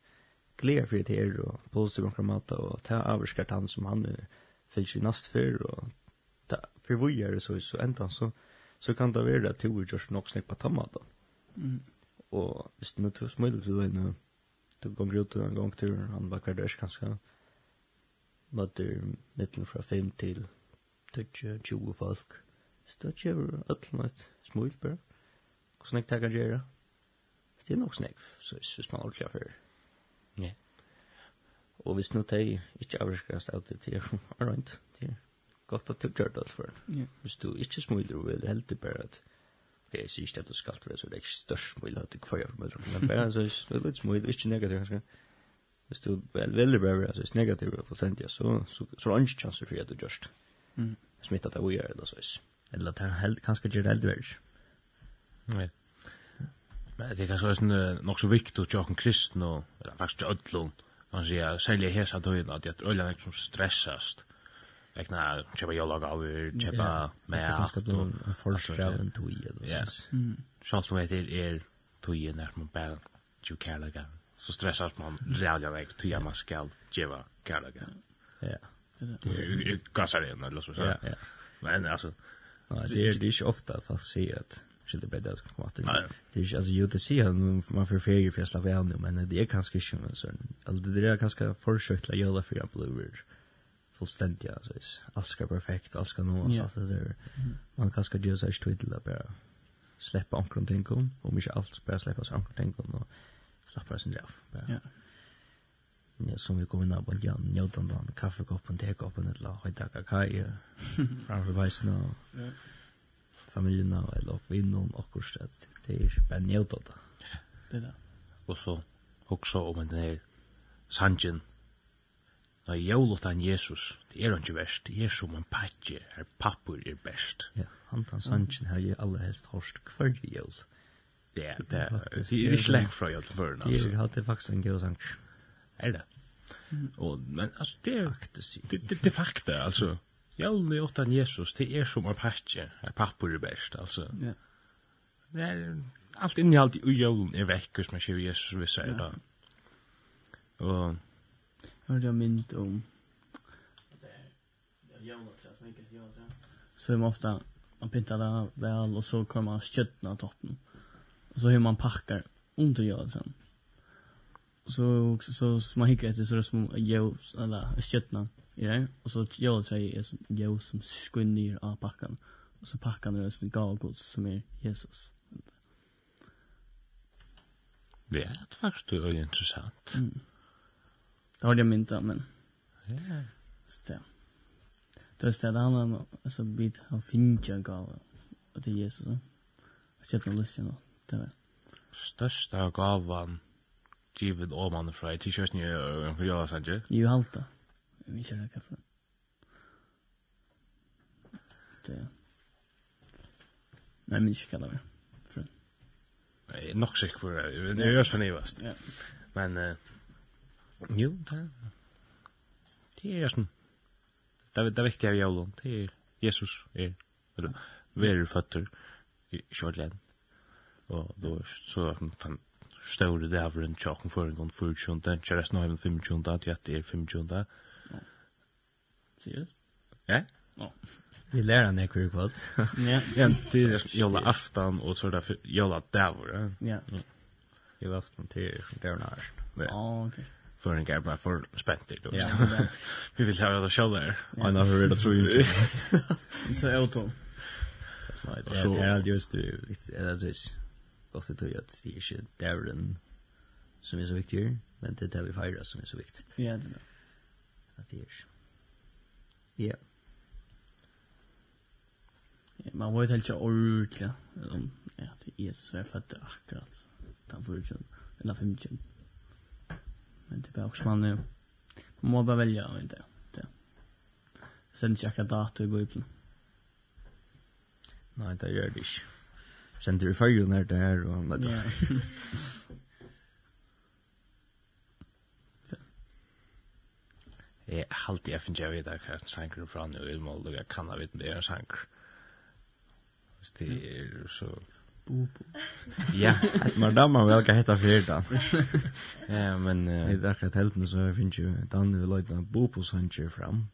gleder for det her, og positiv omkring mat, og ta avskar han som han finnes i nast før, og ta, for vi gjør det så, så enda, så, så kan det være at du gjør nok snakk på tammat da. Mm og hvis du tog smil til deg, du gonger ut en gang til, han var hver dørs kanskje, møter mittlen fra 5 til 20 folk. Så det gjør med et smil bare. Hvordan jeg tenker gjøre? Det er nok snakk, så jeg synes man ordentlig før. Ja. Og hvis nå de ikke avskast av det til å rønt, det er godt at du gjør det for. Hvis du ikke smiler og vil heldig bare at Jeg sier ikke at det skal være så det er ikke størst mulig at det kvar for mødre. Men bare så er det litt smulig, ikke negativt kanskje. Hvis du er veldig bra, altså er negativt og fullstendig, så, så, så er det ikke chanser for at du gjørst smittet av å gjøre det så. er Eller at det kanskje gjør det eldre. Nei. Men det er kanskje også nok så viktig å gjøre kristne, eller faktisk til ødlån, man sier, særlig hesa døgnet, at det er øyne som stressast, ekna chepa yo log over chepa med ska du förskräva en tui eller så. Chans på mig är tui när man bara ju kärlega. Så stressas man rädda väg tui man skal geva kärlega. Ja. Det gasar igen eller så så. Men alltså Nej, det är det är ofta fast se att skulle bättre att komma till. Det är alltså ju det ser man för ferie för slav nu men det är kanske inte så. Alltså det är kanske försökt att göra för jag blöver fullständigt alltså allt ska perfekt allt ska nå så att det är man kan ska göra sig till det bara släppa omkring tänkom och mycket allt bara släppa sig omkring tänkom och släppa sig själv ja. Ja som vi kommer ner på Jan Newton då kaffekoppen kaffekopp och tekopp och ett lag hajta kakao framför väsen familjen och eller och vinnon och kurset det är bara Newton då det. Där och så också om den här Sanjen Da jolutan Jesus, det er han ikke verst, det er som en patje, her pappur er best. Ja, han tar sannsyn her jeg aller helst hårst hver jol. Det er, det er, det er ikke lengt fra jol før, altså. Det er, alltid faktisk en god sang. Er det? Og, men, altså, det er, det, det, det er fakta, altså. Jolutan Jesus, det er som en patje, her pappur er best, altså. Ja. Det er, alt innehalt i jolen er vekk, hvis man sier Jesus, vi er det. Og, hørte jeg mynd om så är man ofta man pintar det väl och så kommer man köttna toppen och så hur man packar under gödran så så så, så man hickar efter så det som ljus eller köttna i det och så gör det är som ljus som skinn av packan och så packar det sån galgods som är Jesus Ja, det var faktiskt intressant. Mm. Det har jag mynta, men... Ja. Så det. Det är det han har alltså, bit av Och det är Jesus. Jag sett någon lust nu. Det var. Största gavan givet åman fra i t-shirt ni en för jag Ju Jo halta. Vi kör det kaffe. Det. Nej men inte vara. För. Nej, nog sig för. Det är ju så nivast. Ja. Men eh Jo, det det er sånn. Det er det viktige av jævlen det er Jesus er eller verer føtter i kjørtlen og då så er han ståre større av en tjakken for en gang for tjunda kjæresten har en fem til at det er fem tjunda Sier? Ja? Ja. Vi lærer han ikke hver kvalt Ja, Ja, det er jævla aftan og så er det jævla dæver, Ja. Ja. Jævla aftan til dævna her. Ja, ok för en gärna för spänt då. Ja. Vi vill ha det själva där. I har hur det tro ju. Så är det Nej, det är just det är det så. Och så tror jag att det är Darren som är så viktig, men det är vi fyra som är så viktigt. Ja, det är. Att det är. Ja. Ja, Man vet helt ordentligt om att Jesus är född akkurat. den får ju eller 15. Men det är också man nu. Man må bara välja om inte. Det. Sen inte checka dator i Bibeln. Nej, det gör det inte. Sen du är för när det här och annat. Ja. Jag har alltid jeg finner jeg att hva sanker från nu, jeg må lukke kanna vidt det en sanker. Hvis det är så bubu. Ja, men da man vel kan hetta fyrir da. Ja, men i det akkurat helten så finnes jo Danne vi løyta Bopo Sanchez fram.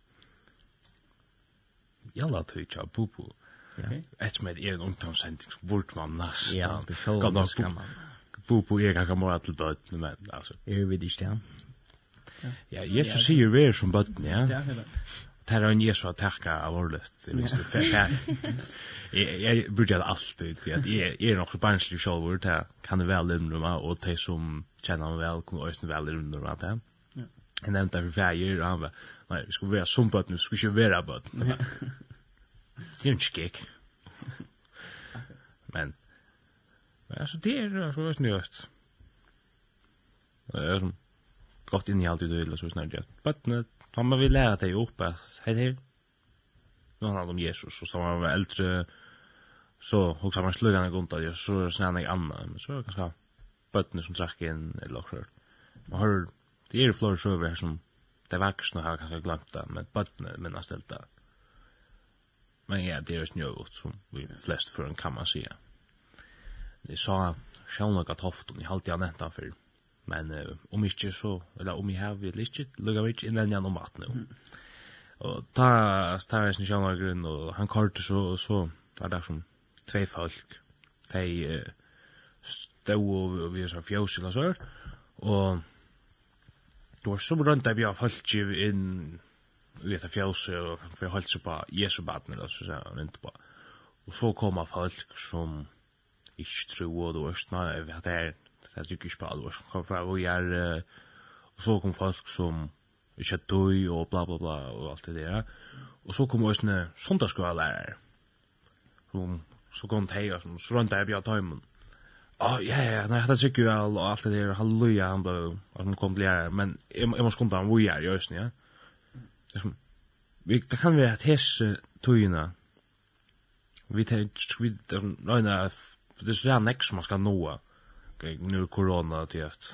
Jalla tøytja Ja. Ett med er en ungdomssending som bort man nast. Ja, det sjål man skal man. Bubu er kakka mora til bøtten, men alltså. Er vi det ikke Ja, Jesus sier vi er som bøtten, ja. Det er det. Det er en Jesus å takka av ordet, det minst det jag jag brukar alltid till att jag är nog så barnslig själv det kan det väl lämna och te som känner mig väl kan ösn väl lämna vad det. Ja. Jag nämnde för färger och han var nej, vi ska vara som på att nu ska vi vara Ja. Det är en skek. Men Men alltså det är så vet ni. Det är som gott innehåll i det eller så snart det. Men han vill lära dig upp att hej hej nu handlar det om Jesus och så var man äldre så också man slugga en gunta där så är snär han annan men så ganska bötner som drack in eller också man hör det är flor så över som det vuxna har kanske glömt det men bötner men har ställt det men ja det är snövigt som vi flest för en kan man säga det sa sjálvnaka toftun, jeg har alltid nämnt han för Men uh, om inte så, eller om jeg har vi lite lukka vi ikke innan jeg om vattnet. Mm. Og ta stavis ni sjálva grunn og han kort så så var det som två folk. Dei stod og vi så fjósil og så. Og det var så rundt der vi har folk inn vi tar fjósi og vi holdt seg på Jesu baden eller så sier han ikke på. Og så kom folk som ikke tro og det var snart det er det er ikke på alvor. Kom fra vi er og så kom folk som ikke døy og bla bla bla og alt det der. Og så kom også sondagsskolelærer. Som, så kom det her, så rundt jeg bjør tøymen. Å, ja, ja, nei, det er sikkert vel, og alt det der, halleluja, han ble, og han kom til lærer, men jeg, jeg må skunde han hvor jeg er i østen, ja. Liksom, vi, det kan være at hese tøyene, vi tar, vi, det er nøyne, det er nøyne, det er nøyne, det er nøyne, det er korona, til at,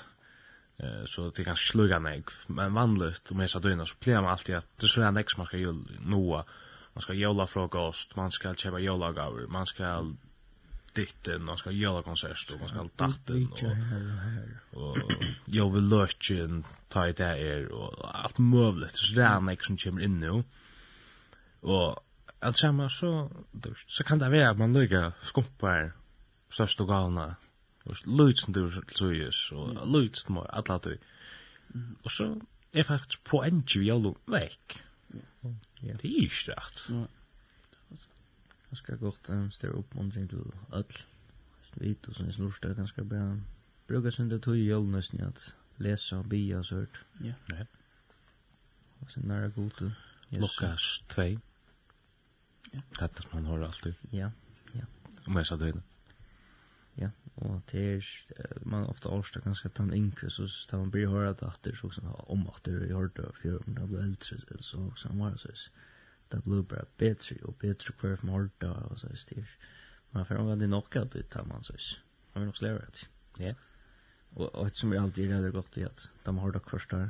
Eh så det kan slugga mig men vanligt om jag sa döna så plejer man alltid att det så är nästa man ska ju noa man ska jolla frukost man ska köpa jolla gåvor man ska ditten man ska jolla konsert och man ska datten och och jag vill lunchen ta det där och allt möjligt så det är nästa som kommer in nu och allt samma så så kan det vara att man lägger skumpar största galna Og lutsen du trøyes, og lutsen med alla tøy. Og så er faktisk på poenget vi jævlig vekk. Det er ikke rett. Jeg skal godt um, styre oppmuntring til öll. Vit og sånn snurst er ganska bra. Bruker sin det tog i jævlig at lesa og bia og sørt. Ja. Ja. Og sin nære god. Lukas 2. Ja. Det er man hører alltid. Ja, ja. Om jeg sa døgnet. Og det er, man ofta årsta ganske at han yngre, så da man blir høyre er så også om at det er hørt og fjør, men det blir eldre, så så han var, så det blir bare bedre og bedre hver for hørt og så styr. Men for han var det nok at det tar man, så han var nok slære at. Ja. Og et som er alltid redder godt i at de har det først der,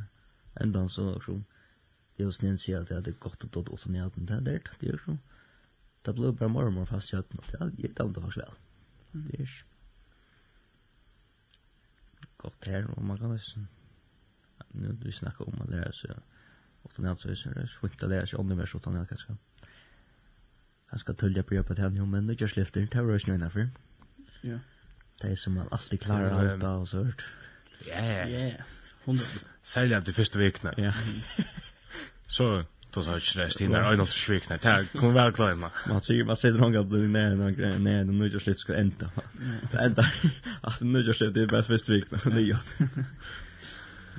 enda så nok som, det er jo snill sier at det er godt og dått åttan i hatten, det er det, det er jo så. Det blir bare mormor fast i hatten, det er det, det er det, det er det, det er det, det er gott här och man kan nästan nu vi snackar om det här så ofta när så är det så inte lära sig om det mer så utan jag kanske kanske tölja på på den men det just lyfter till rösten innanför ja. Det är som man alltid klarar allt och så hört ja ja. Ja Særlig at de første vikene. Ja. Så då så har det stina en til svikna. Det kommer väl klara man. Man ser man ser dränga blir med några grejer. Nej, de nu just lite ska ända. Ända. Att nu just det är bara först vikna för det.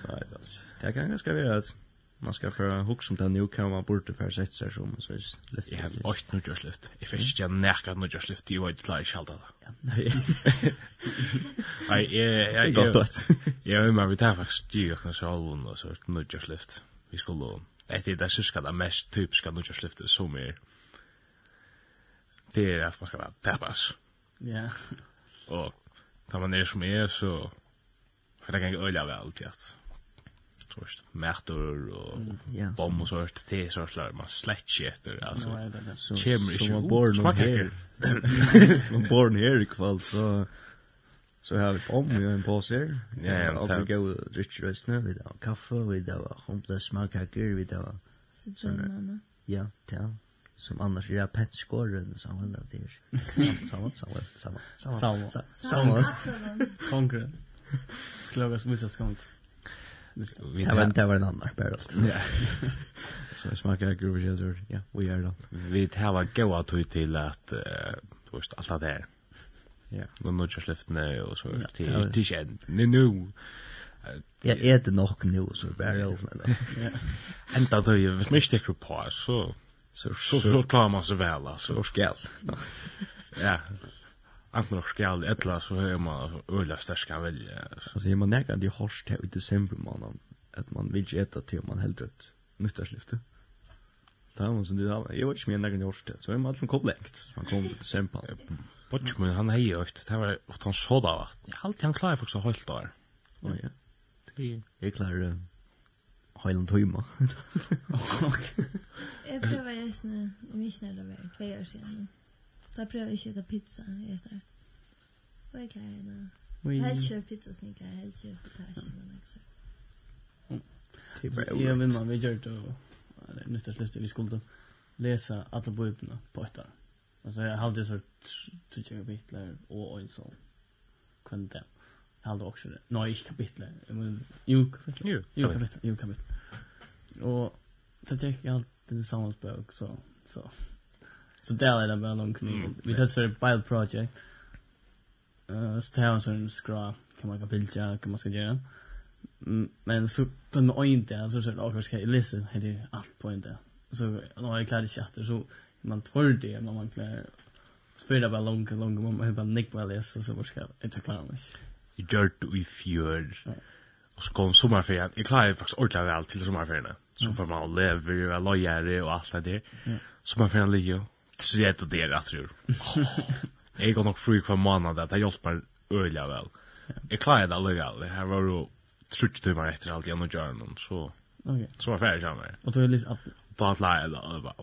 Nej, det kan ganska vara att man ska köra hook som den nu kan man bort för sätta sig som så visst. Jag har åt nu just lyft. Jag fick ju näka nu just lyft i vad det lär skall då. Nej. Nej, jag gott. Jag vill man vi tar faktiskt ju också så och så nu just lyft. Vi skulle etter det syska det mest typiska nudjarslyftet som er det er at man skal være tapas. Ja. Og da man er som er, så kan det gange øyla vel til at sårst, mætor og ja. bom og sårst, te sårst, man slett kjeter, altså, no, kommer ikke, här her. Man born här i kväll så Så har vi om vi har en påse her. Ja, og vi går og drikker røstene. Vi tar kaffe, vi tar humble smakkaker, vi tar... Sånne. Ja, ja. Som annars är penskåren så där det är. Samman, samman, samman, samman. Samman. Samman. Klaga som missat skånt. Vi har inte varit en annan bara. Ja. Så jag smakar gruvor, ja, vi är det. Vi tar goa tur till att, du vet, allt det här Ja. Men nu just left nu och så till till shed. Nu nu. Ja, är det nog nu så burial. Ja. Ända då ju vis mig sticker på så så så så klarar man sig väl alltså skäl. Ja. Antnar och skäl ettla så är man öla starka välja. Alltså är man näka det hårst i december månaden att man vill äta till man helt rätt nyttårslyfte. Det var som det där. Jag vet inte mer när jag gjort det. Så är man alltid komplekt. Så man kommer till december. Bodge men han hej just det var att han såg där vart. Jag halt han klarar faktiskt helt där. Ja ja. Det är klar Highland Huma. Jag prövar just nu i Michelin över två år sedan. Ta prøva jag ta pizza just Og Och jag klarar det. Vi helt kör pizza snickar helt kör potatis och så. Jag vet man vi gör det och det är nytt att vi skulle läsa alla böckerna på ett år. Alltså jag hade så tycker jag kapitlar och en sån kvante. Jag hade också det. Nej, inte kapitlar. Men jo kapitlar. Jo, jo kapitlar. Jo kapitlar. Och så tycker jag alltid samma bok så så så där är det bara någon kniv. Vi tar så det Bible project. Eh så tar jag en skra kan man kan filtra kan man ska göra. Men så på en inte så så jag ska läsa heter allt på inte. Så när jag klarar chatten så man tror det man man klarar spela bara långt långt man har bara nick väl så så vad ska jag inte klara mig. I dirt i fjör. Och så kom sommarferien. Jag klarar faktiskt ordentligt väl till sommarferien så får man leva och lojare och allt det där. Sommarferien ligger tredje och det att tror jag. Går nog fri kvar månad att jag hjälper öliga väl. Jag klarar det alltså det här var då trutch timmar efter allt jag nog gör någon så Okej. Så var färdig jag. Med. Och då är det lite att bara lära eller bara.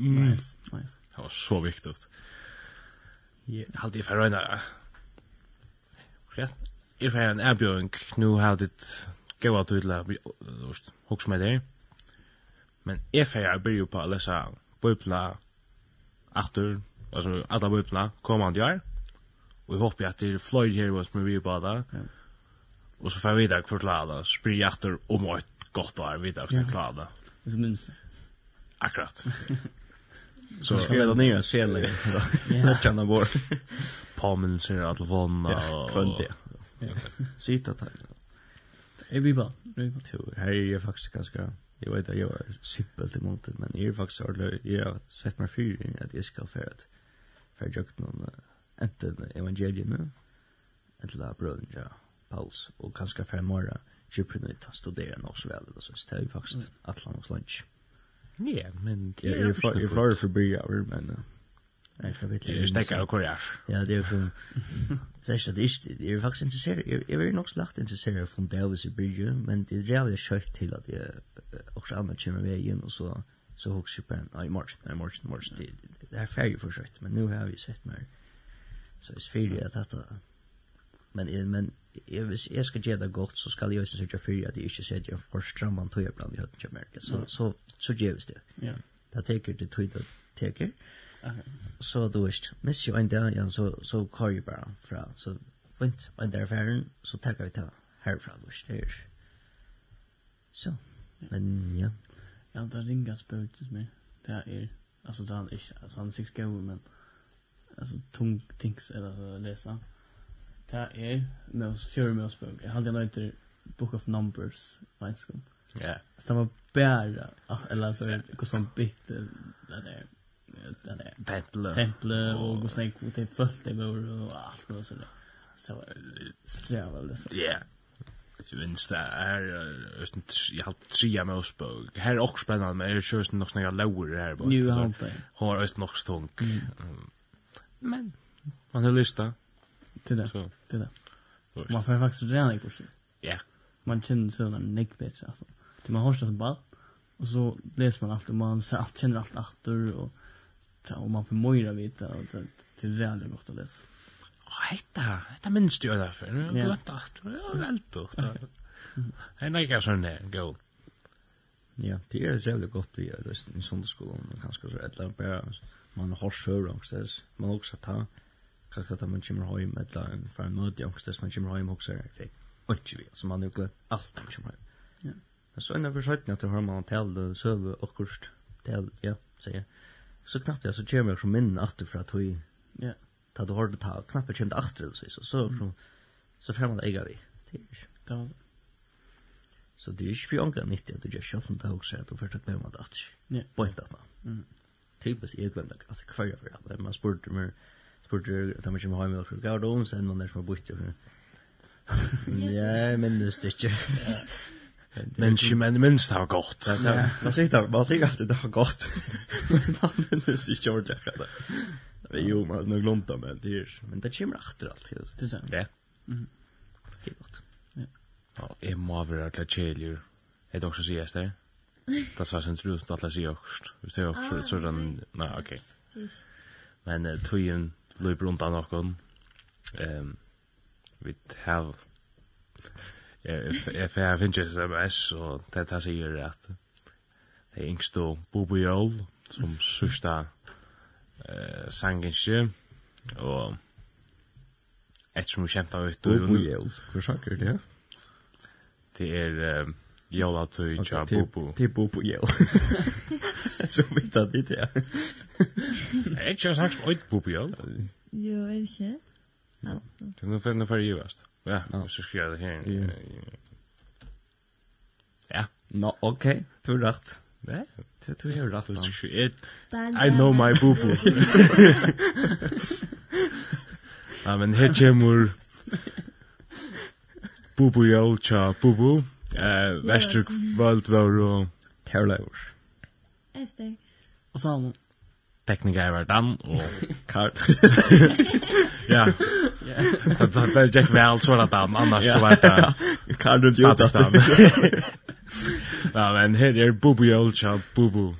Mm. Nice, nice. Det var så viktigt. Yeah. Jag hade för röna. Ja. If I en abjunk Nu har did go out with hos just hooks med dig. Men if I be you på läsa bubbla åter alltså alla bubbla kommer han där. Och jag hoppas att det är Floyd här som som vi på där. Och så får vi där förklara spri åter om ett gott år vidare förklara. Det Det är minst. Akkurat. Så skrev det ner selen. Ja, känna bort. Påminnelser att vånna och kvant det. Sitta där. Är vi bara. Här är jag faktiskt ganska Jag vet att jag är simpelt emot det, men jag är faktiskt har jag har sett mig fyra in att jag ska för att för att jag någon enten evangelierna eller bröden ja, Pauls och kanske för morgon Kypern och studera något så väl, så det är faktiskt att landa oss lunch. Ja, men det är ju för förbi över men. Nej, jag vet inte. Det är också Ja, det är för Säg att det är det jeg er faktisk interessert, jeg är nog slakt inte så Davis i Bridge, men det är jävligt sjukt till att jag også andra kommer ved inn, og så så hooks jeg på en nei, mars, nei, mars, mars. Det er ferdig for sjukt, men nu har vi sett mer. Så jeg är at att men men jag vis jag ska ge det gott så ska jag ju söka för att det inte säger jag för stramman tog jag bland jag inte mer så så så ger vi det. Ja. Det tar det tog det teker. Så då är det miss ju ända ja så så kör ju bara fra så fint men där färden så tar vi ta härifrån då. Så men ja. Ja, det ringar spöktes med. Det är alltså det är alltså han sig gå men alltså tung things eller så läsa. Det er Møs, fjøre Møsbøk. Jeg hadde nøyt til Book of Numbers, veinskom. Ja. Så det var bare, eller så er det hvordan man bit det der det där templet templet och och sen kvot typ fullt det var och allt och så där så så jag väl det ja Jeg minns det är jeg har tre her er også spennende, men jag körs nok snäga lauer her. bara nu har det. inte har öst nog stunk men man har lyssnat Det där. Så. Det där. Man får faktiskt redan i kursen. Ja. Man känner sig en nick bättre alltså. Till man har så ball och så läser man allt och man ser allt känner allt åter och så och man förmår vita och det det är väldigt gott att läsa. Och detta, detta minns du ju därför. Nu har jag glömt allt. Ja, väldigt gott. En är sån där go. Ja, det är jävligt gott vi är i söndagsskolan och kanske så ett eller bara man har sjövrångstes, man också ta, kanskje at man kommer hjem et eller annet fra en møte i man kommer hjem også, jeg fikk ikke vi, altså man jo glemt alt man kommer hjem. Ja. Men så innenfor skjøttene at jeg har man til å og kurst til, ja, sier jeg. Så knappt jeg, så kommer jeg som minnen atter fra tog, ja. ta du har det ta, knappt jeg kommer det atter, så, så, så, så, så fremmer det eiga vi. Det er ikke. Så det er ikke for ångan nyttig at du gjør selv om det også er at du først har glemt det atter. Ja. point at man. Typisk, jeg glemmer det, kvar for, men man spurte meg, spurte at man kommer må ha med det Gardon, så man der som har bort. Ja, jeg minnes det ikke. Men ikke men minst det var godt. Man sier det, man sier alltid det har gått. Men man minnes ikke over det. Jo, man har nok lånt men det her. Men det kommer etter alltid. Det er det. Ja. Det er godt. Ja, jeg må være til kjeljer. Er det også sier jeg det? Det svarer sin trus, det er alle sier også. Hvis det er også, så er det, nei, ok. Men tøyen, løyper undan noen. Um, vi har... Jeg finner ikke sms, og det her sier at det er yngst og Bobo Jol, som sørsta uh, sangenskje, og ettersom vi kjent av ut. Bobo Jol, hvor sanger det? Det er... Um, Jola tu cha bubu. Ti bubu jol. Så vet jeg det ja. Jeg har sagt som oit bubu jol. Jo, er ikke? Det er noe for jøvast. Ja, så skal jeg det her. Ja. Nå, ok. Du er rett. Ja, du er rett. I know my bubu. Ja, men her kommer bubu jol tja bubu. Ja. Eh, Väster valt var och Terlaur. Este. Och så tekniker var dan og Karl. Ja. Ja. Det det gick väl så att dan, annars så var det Karl och Jutta. Ja, men här är Bubu Olcha Bubu.